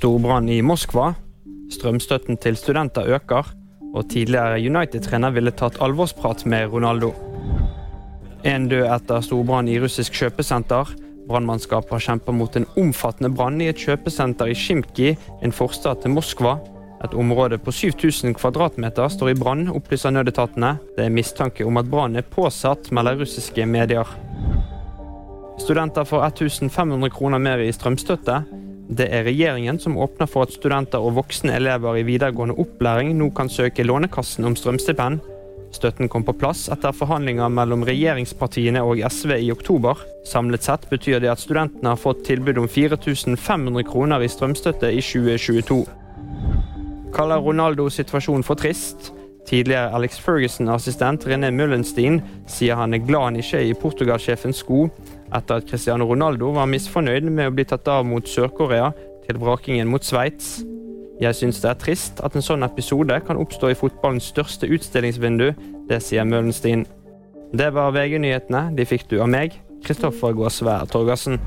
Storbrann i Moskva. Strømstøtten til studenter øker. Og tidligere United-trener ville tatt alvorsprat med Ronaldo. En død etter storbrann i russisk kjøpesenter. Brannmannskapet kjempa mot en omfattende brann i et kjøpesenter i Shimki, en forstad til Moskva. Et område på 7000 kvadratmeter står i brann, opplyser nødetatene. Det er mistanke om at brannen er påsatt, melder russiske medier. Studenter får 1500 kroner mer i strømstøtte. Det er regjeringen som åpner for at studenter og voksne elever i videregående opplæring nå kan søke Lånekassen om strømstipend. Støtten kom på plass etter forhandlinger mellom regjeringspartiene og SV i oktober. Samlet sett betyr det at studentene har fått tilbud om 4500 kroner i strømstøtte i 2022. Kaller Ronaldo situasjonen for trist. Tidligere Alex Ferguson-assistent René Mullenstein sier han er glad han ikke er i Portugal-sjefens sko, etter at Cristiano Ronaldo var misfornøyd med å bli tatt av mot Sør-Korea til vrakingen mot Sveits. Jeg syns det er trist at en sånn episode kan oppstå i fotballens største utstillingsvindu. Det sier Mølenstein. Det var VG-nyhetene. De fikk du av meg, Kristoffer Gåsvær Torgersen.